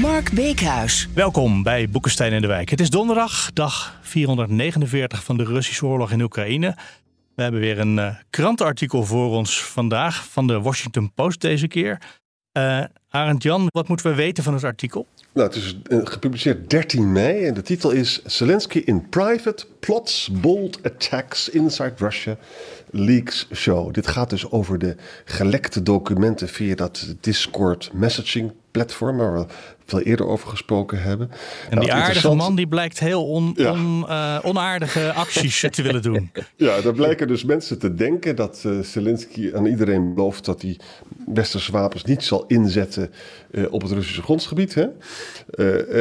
Mark Beekhuis. Welkom bij Boekenstein in de Wijk. Het is donderdag, dag 449 van de Russische oorlog in Oekraïne. We hebben weer een uh, krantenartikel voor ons vandaag van de Washington Post deze keer. Uh, Arend Jan, wat moeten we weten van het artikel? Nou, het is eh, gepubliceerd 13 mei en de titel is Zelensky in private plots bold attacks inside Russia leaks show. Dit gaat dus over de gelekte documenten via dat Discord messaging platform waar we veel eerder over gesproken hebben. En die nou, aardige man die blijkt heel on, on, uh, onaardige acties te willen doen. Ja, daar blijken dus mensen te denken dat uh, Zelensky aan iedereen belooft dat hij westerse wapens niet zal inzetten uh, op het Russische grondgebied. Hè?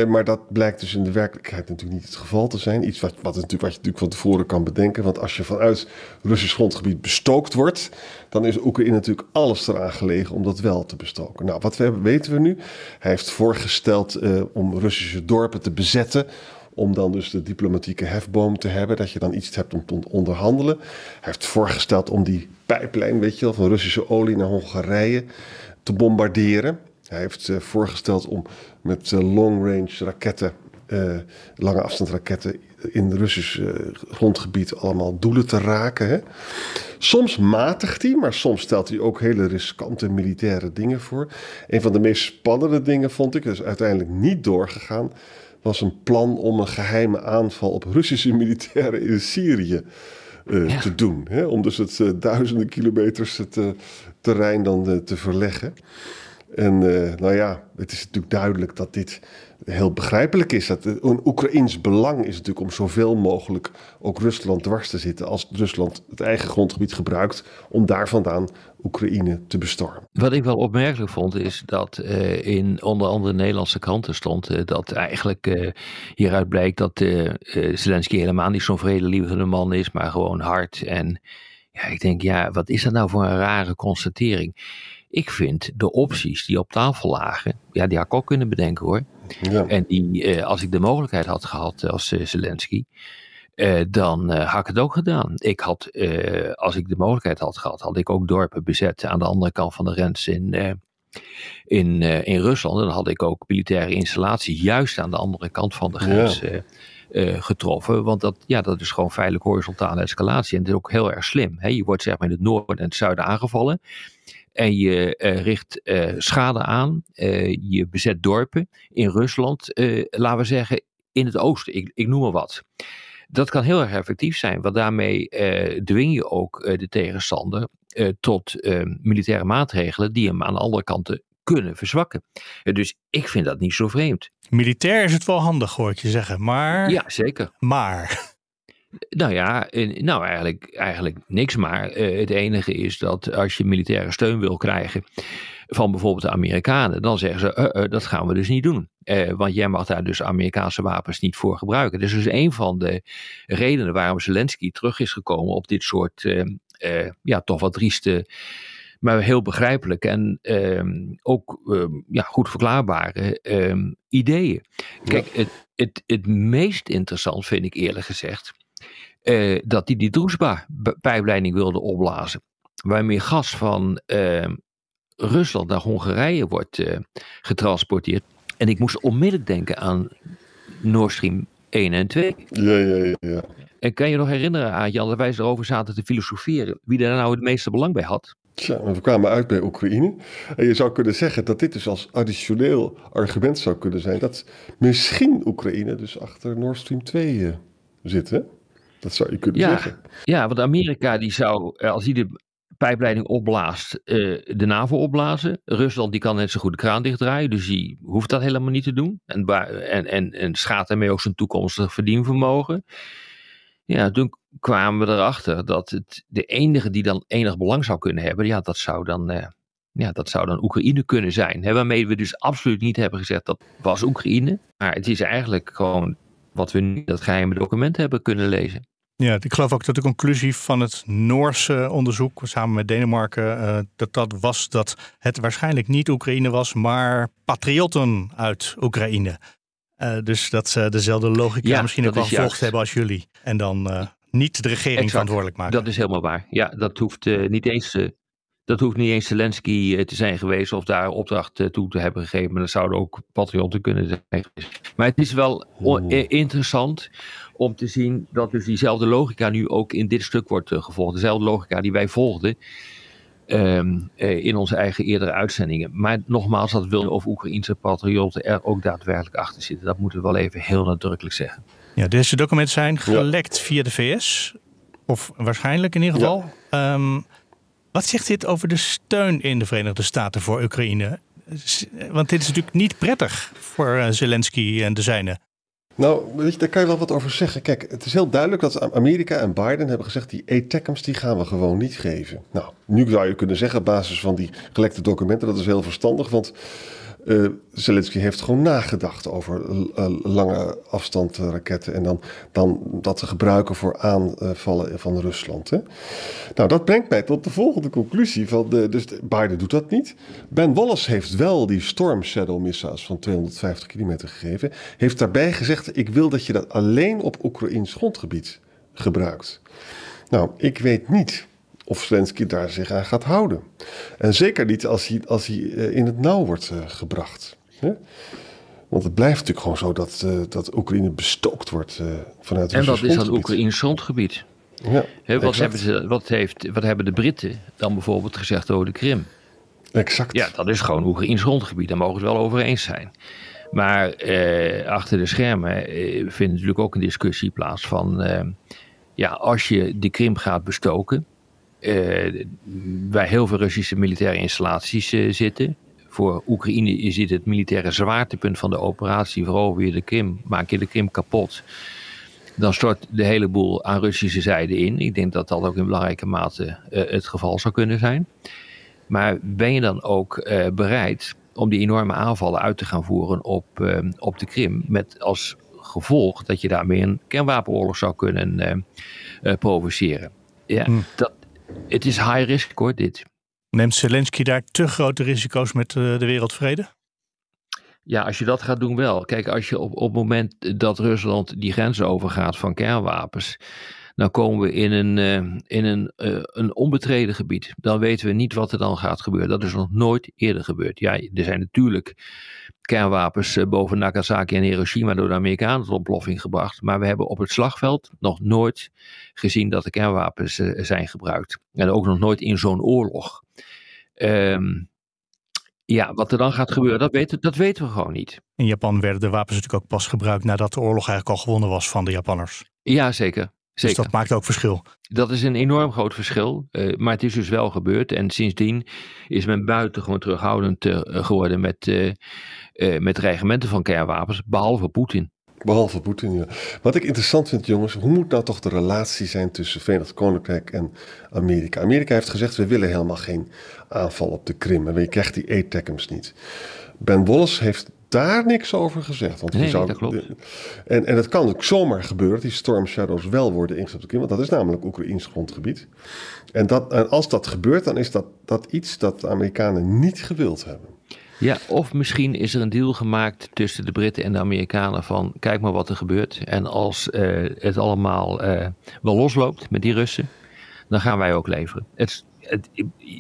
maar dat blijkt dus in de werkelijkheid natuurlijk niet het geval te zijn. Iets wat, wat, natuurlijk, wat je natuurlijk van tevoren kan bedenken. Want als je vanuit Russisch grondgebied bestookt wordt, dan is Oekraïne natuurlijk alles eraan gelegen om dat wel te bestoken. Nou, wat we, weten we nu? Hij heeft voorgesteld uh, om Russische dorpen te bezetten. Om dan dus de diplomatieke hefboom te hebben. Dat je dan iets hebt om te onderhandelen. Hij heeft voorgesteld om die pijplijn, weet je wel, van Russische olie naar Hongarije te bombarderen. Hij heeft uh, voorgesteld om met uh, long-range raketten, lange afstandsraketten, in Russisch grondgebied allemaal doelen te raken. Hè? Soms matigt hij, maar soms stelt hij ook hele riskante militaire dingen voor. Een van de meest spannende dingen vond ik, dus uiteindelijk niet doorgegaan, was een plan om een geheime aanval op Russische militairen in Syrië uh, te doen. Hè? Om dus het uh, duizenden kilometers het uh, terrein dan te verleggen. En nou ja, het is natuurlijk duidelijk dat dit heel begrijpelijk is. Dat een Oekraïns belang is natuurlijk om zoveel mogelijk ook Rusland dwars te zitten. Als Rusland het eigen grondgebied gebruikt om daar vandaan Oekraïne te bestormen. Wat ik wel opmerkelijk vond is dat uh, in onder andere Nederlandse kranten stond uh, dat eigenlijk uh, hieruit blijkt dat Zelensky helemaal niet zo'n vredelievende man is, maar gewoon hard. En ja, ik denk, ja, wat is dat nou voor een rare constatering? Ik vind de opties die op tafel lagen, ja, die had ik ook kunnen bedenken hoor. Ja. En die, eh, als ik de mogelijkheid had gehad als uh, Zelensky, uh, dan had ik het ook gedaan. Ik had, als ik de mogelijkheid had gehad, had ik ook dorpen bezet aan de andere kant van de grens in, in, in Rusland. En dan had ik ook militaire installaties juist aan de andere kant van de grens ja. getroffen. Want dat, ja, dat is gewoon feitelijk horizontale escalatie. En het is ook heel erg slim. Hè? Je wordt zeg maar in het noorden en het zuiden aangevallen en je uh, richt uh, schade aan. Uh, je bezet dorpen in Rusland, laten we zeggen in het oosten, ik, ik, noem maar wat. Dat kan heel erg effectief zijn, want daarmee dwing je ook de tegenstander tot militaire maatregelen die hem aan de andere kanten kunnen verzwakken. dus ik vind dat niet zo vreemd. Militair is het wel handig, hoor ik je zeggen, maar... Ja, zeker. Maar... Nou ja, nou eigenlijk, eigenlijk niks maar. Uh, het enige is dat als je militaire steun wil krijgen van bijvoorbeeld de Amerikanen, dan zeggen ze uh, uh, dat gaan we dus niet doen. want jij mag daar dus Amerikaanse wapens niet voor gebruiken. Dat is dus een van de redenen waarom Zelensky terug is gekomen op dit soort ja, toch wat drieste maar heel begrijpelijk en ehm, ook ehm, ja, goed verklaarbare ehm, ideeën. Kijk, het, het, het meest interessant vind ik eerlijk gezegd uh, dat die die Druzhba-pijpleiding wilde opblazen. Waarmee gas van uh, Rusland naar Hongarije wordt uh, getransporteerd. En ik moest onmiddellijk denken aan Nord Stream 1 en 2. Ja, ja, ja. En kan je nog herinneren, aan Jan, dat wij erover zaten te filosoferen. Wie daar nou het meeste belang bij had? Tja, we kwamen uit bij Oekraïne. En je zou kunnen zeggen dat dit dus als additioneel argument zou kunnen zijn. Dat misschien Oekraïne dus achter Nord Stream 2 zit. Hè? Dat zou je kunnen ja, zeggen. Ja, want Amerika die zou, eh, als die de pijpleiding opblaast, uh, de NAVO opblazen. Rusland die kan net zo goed de kraan dichtdraaien, dus die hoeft dat helemaal niet te doen. En, en, en, en schaadt daarmee ook zijn toekomstig verdienvermogen. Ja, toen kwamen we erachter dat het, de enige die dan enig belang zou kunnen hebben, ja, dat zou dan uh, ja, dat zou dan Oekraïne kunnen zijn. Hè, waarmee we dus absoluut niet hebben gezegd dat was Oekraïne. Maar het is eigenlijk gewoon wat we nu dat geheime document hebben kunnen lezen. Ja, ik geloof ook dat de conclusie van het Noorse onderzoek samen met Denemarken, uh, dat dat was dat het waarschijnlijk niet Oekraïne was, maar patriotten uit Oekraïne. Uh, dus dat ze dezelfde logica ja, misschien ook wel gevolgd hebben als jullie. En dan uh, niet de regering exact, verantwoordelijk maken. Dat is helemaal waar. Ja, dat hoeft niet eens dat hoeft niet eens Zelensky eh, te zijn geweest of daar opdracht eh, toe te hebben gegeven. Maar dat zouden ook patriotten kunnen zijn. Maar het is wel eh, interessant om te zien dat dus diezelfde logica nu ook in dit stuk wordt gevolgd. Dezelfde logica die wij volgden ehm, in onze eigen eerdere uitzendingen. Maar nogmaals, dat wil of Oekraïnse patriotten er ook daadwerkelijk achter zitten. Dat moeten we wel even heel nadrukkelijk zeggen. Ja, deze documenten zijn gelekt via de VS. Of waarschijnlijk in ieder geval. Ja. Ehm, wat zegt dit over de steun in de Verenigde Staten voor Oekraïne? Want dit is natuurlijk niet prettig voor eh, Zelensky en de zijnen. Nou, daar kan je wel wat over zeggen. Kijk, het is heel duidelijk dat Amerika en Biden hebben gezegd... die ATACMS die gaan we gewoon niet geven. Nou, nu zou je kunnen zeggen op basis van die gelekte documenten... dat is heel verstandig, want uh, Zelensky heeft gewoon nagedacht over uh, lange afstand raketten en dan, dan dat te gebruiken voor aanvallen van Rusland. Hè? Nou, dat brengt mij tot de volgende conclusie. Van de, dus Biden doet dat niet. Ben Wallace heeft wel die Storm Shadow missiles van 250 kilometer gegeven. Heeft daarbij gezegd: Ik wil dat je dat alleen op Oekraïns grondgebied gebruikt. Nou, ik weet niet of Zelensky daar zich aan gaat houden. En zeker niet als hij, als hij eh, in het nauw wordt eh, gebracht. Want het blijft natuurlijk gewoon zo dat, uh, dat Oekraïne bestookt wordt uh, vanuit En wat is dat Oekraïns grondgebied? Ja, wat, hebben ze, wat, heeft, wat hebben de Britten dan bijvoorbeeld gezegd over de Krim? Exact. Ja, dat is gewoon Oekraïns grondgebied. Daar mogen we het wel over eens zijn. Maar eh, achter de schermen vindt natuurlijk ook een discussie plaats van... ja, als je de Krim gaat bestoken uh, waar heel veel Russische militaire installaties uh, zitten. Voor Oekraïne is dit het militaire zwaartepunt van de operatie. Verover je de Krim, maak je de Krim kapot. Dan stort de hele boel aan Russische zijde in. Ik denk dat dat ook in belangrijke mate uh, het geval zou kunnen zijn. Maar ben je dan ook bereid om die enorme aanvallen uit te gaan voeren op, op de Krim? Met als gevolg dat je daarmee een kernwapenoorlog zou kunnen provoceren. Ja, hmm. dat, het is high risk hoor, dit. Neemt Zelensky daar te grote risico's met eh, de wereldvrede? Ja, als je dat gaat doen wel. Kijk, als je op, op het moment dat Rusland die grenzen overgaat van kernwapens, dan komen we in een, uh, in een, uh, een onbetreden gebied. Dan weten we niet wat er dan gaat gebeuren. Dat is nog nooit eerder gebeurd. Ja, er zijn natuurlijk kernwapens eh, boven Nagasaki en Hiroshima door de Amerikanen tot ontploffing gebracht. Maar we hebben op het slagveld nog nooit gezien dat er kernwapens zijn gebruikt. En ook nog nooit in zo'n oorlog. Um, ja, wat er dan gaat gebeuren, dat weten, dat weten we gewoon niet. In Japan werden de wapens natuurlijk ook pas gebruikt nadat de oorlog eigenlijk al gewonnen was van de Japanners. Ja, zeker. Dus dat maakt ook verschil. Dat is een enorm groot verschil. Uh, maar het is dus wel gebeurd. En sindsdien is men buitengewoon terughoudend uh, geworden met, uh, met dreigementen van kernwapens. Behalve Poetin. Behalve Poetin, ja. Wat ik interessant vind, jongens, hoe moet nou toch de relatie zijn tussen Verenigd Koninkrijk en Amerika? Amerika heeft gezegd, we willen helemaal geen aanval op de Krim. En je krijgt die ATACMS niet. Ben Wallace heeft daar niks over gezegd. Want nee, zou, dat klopt. En, en het kan ook zomaar gebeuren, die Storm Shadows wel worden ingezet op Want dat is namelijk Oekraïns grondgebied. En, dat, en als dat gebeurt, dan is dat, dat iets dat de Amerikanen niet gewild hebben. Ja, of misschien is er een deal gemaakt tussen de Britten en de Amerikanen van kijk maar wat er gebeurt. En als uh, het allemaal uh, wel losloopt met die Russen, dan gaan wij ook leveren. Het, het,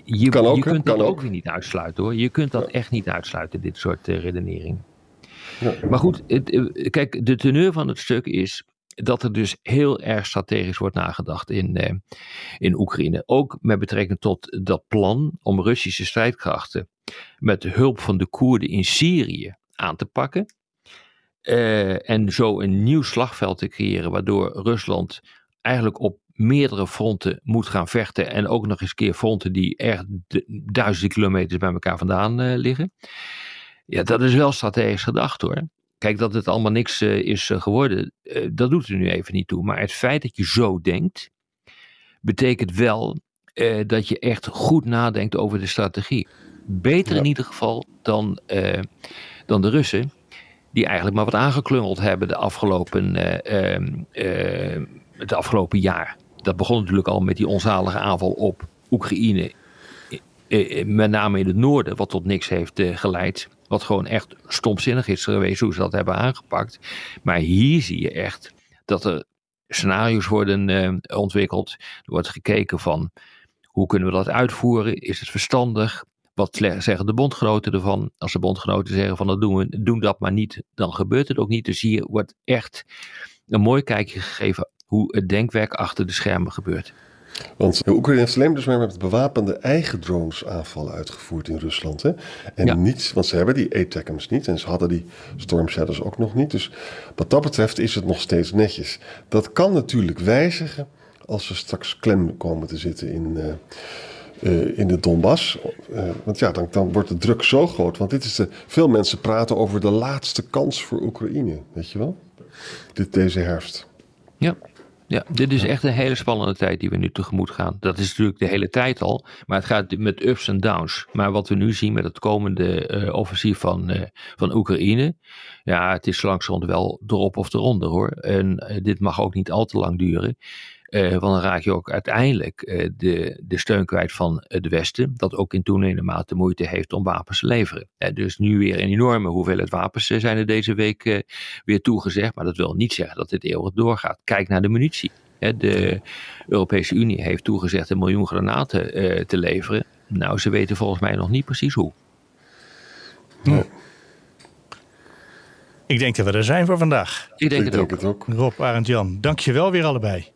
je, kan ook, je kunt kan dat ook. ook weer niet uitsluiten hoor. Je kunt dat ja. echt niet uitsluiten, dit soort uh, redenering. Ja. Maar goed, het, kijk, de teneur van het stuk is dat er dus heel erg strategisch wordt nagedacht in, uh, in Oekraïne. Ook met betrekking tot dat plan om Russische strijdkrachten met de hulp van de Koerden in Syrië aan te pakken. Uh, en zo een nieuw slagveld te creëren, waardoor Rusland eigenlijk op meerdere fronten moet gaan vechten. En ook nog eens keer fronten die echt duizenden kilometers bij elkaar vandaan uh, liggen. Ja, dat is wel strategisch gedacht hoor. Kijk, dat het allemaal niks uh, is uh, geworden, dat doet er nu even niet toe. Maar het feit dat je zo denkt, betekent wel dat je echt goed nadenkt over de strategie. Beter in ieder geval dan, dan de Russen die eigenlijk maar wat aangeklungeld hebben de afgelopen, het afgelopen jaar. Dat begon natuurlijk al met die onzalige aanval op Oekraïne. met name in het noorden, wat tot niks heeft geleid. Wat gewoon echt stomzinnig is geweest hoe ze dat hebben aangepakt. Maar hier zie je echt dat er scenario's worden ontwikkeld. Er wordt gekeken van hoe kunnen we dat uitvoeren? Is het verstandig? Wat zeggen de bondgenoten ervan? Als de bondgenoten zeggen van dat doen we, doen dat maar niet, dan gebeurt het ook niet. Dus hier wordt echt een mooi kijkje gegeven hoe het denkwerk achter de schermen gebeurt. Want Oekraïne heeft alleen dus maar met bewapende eigen drones aanvallen uitgevoerd in Rusland. Hè? En niet, want ze hebben die ATACMS niet en ze hadden die Storm Shadows ook nog niet. Dus wat dat betreft is het nog steeds netjes. Dat kan natuurlijk wijzigen als we straks klem komen te zitten in, uh, uh, in de Donbass. Uh, want ja, dan, dan wordt de druk zo groot. Want dit is de, veel mensen praten over de laatste kans voor Oekraïne, weet je wel? Dit, deze herfst. Ja. Ja, dit is echt een hele spannende tijd die we nu tegemoet gaan. Dat is natuurlijk de hele tijd al, maar het gaat met ups en downs. Maar wat we nu zien met het komende uh, offensief van, uh, van Oekraïne, ja, het is langzamerhand wel erop of eronder hoor. En uh, dit mag ook niet al te lang duren. Uh, want dan raak je ook uiteindelijk uh, de, de steun kwijt van het Westen, dat ook in toenemende mate moeite heeft om wapens te leveren. Uh, dus nu weer een enorme hoeveelheid wapens zijn er deze week weer toegezegd, maar dat wil niet zeggen dat dit eeuwig doorgaat. Kijk naar de munitie. De Europese Unie heeft toegezegd een miljoen granaten te leveren. Nou, ze weten volgens mij nog niet precies hoe. Hm. Ik denk dat we er zijn voor vandaag. Ik denk, Ik het, denk ook. het ook. Rob, Arend, Jan, dank je wel weer allebei.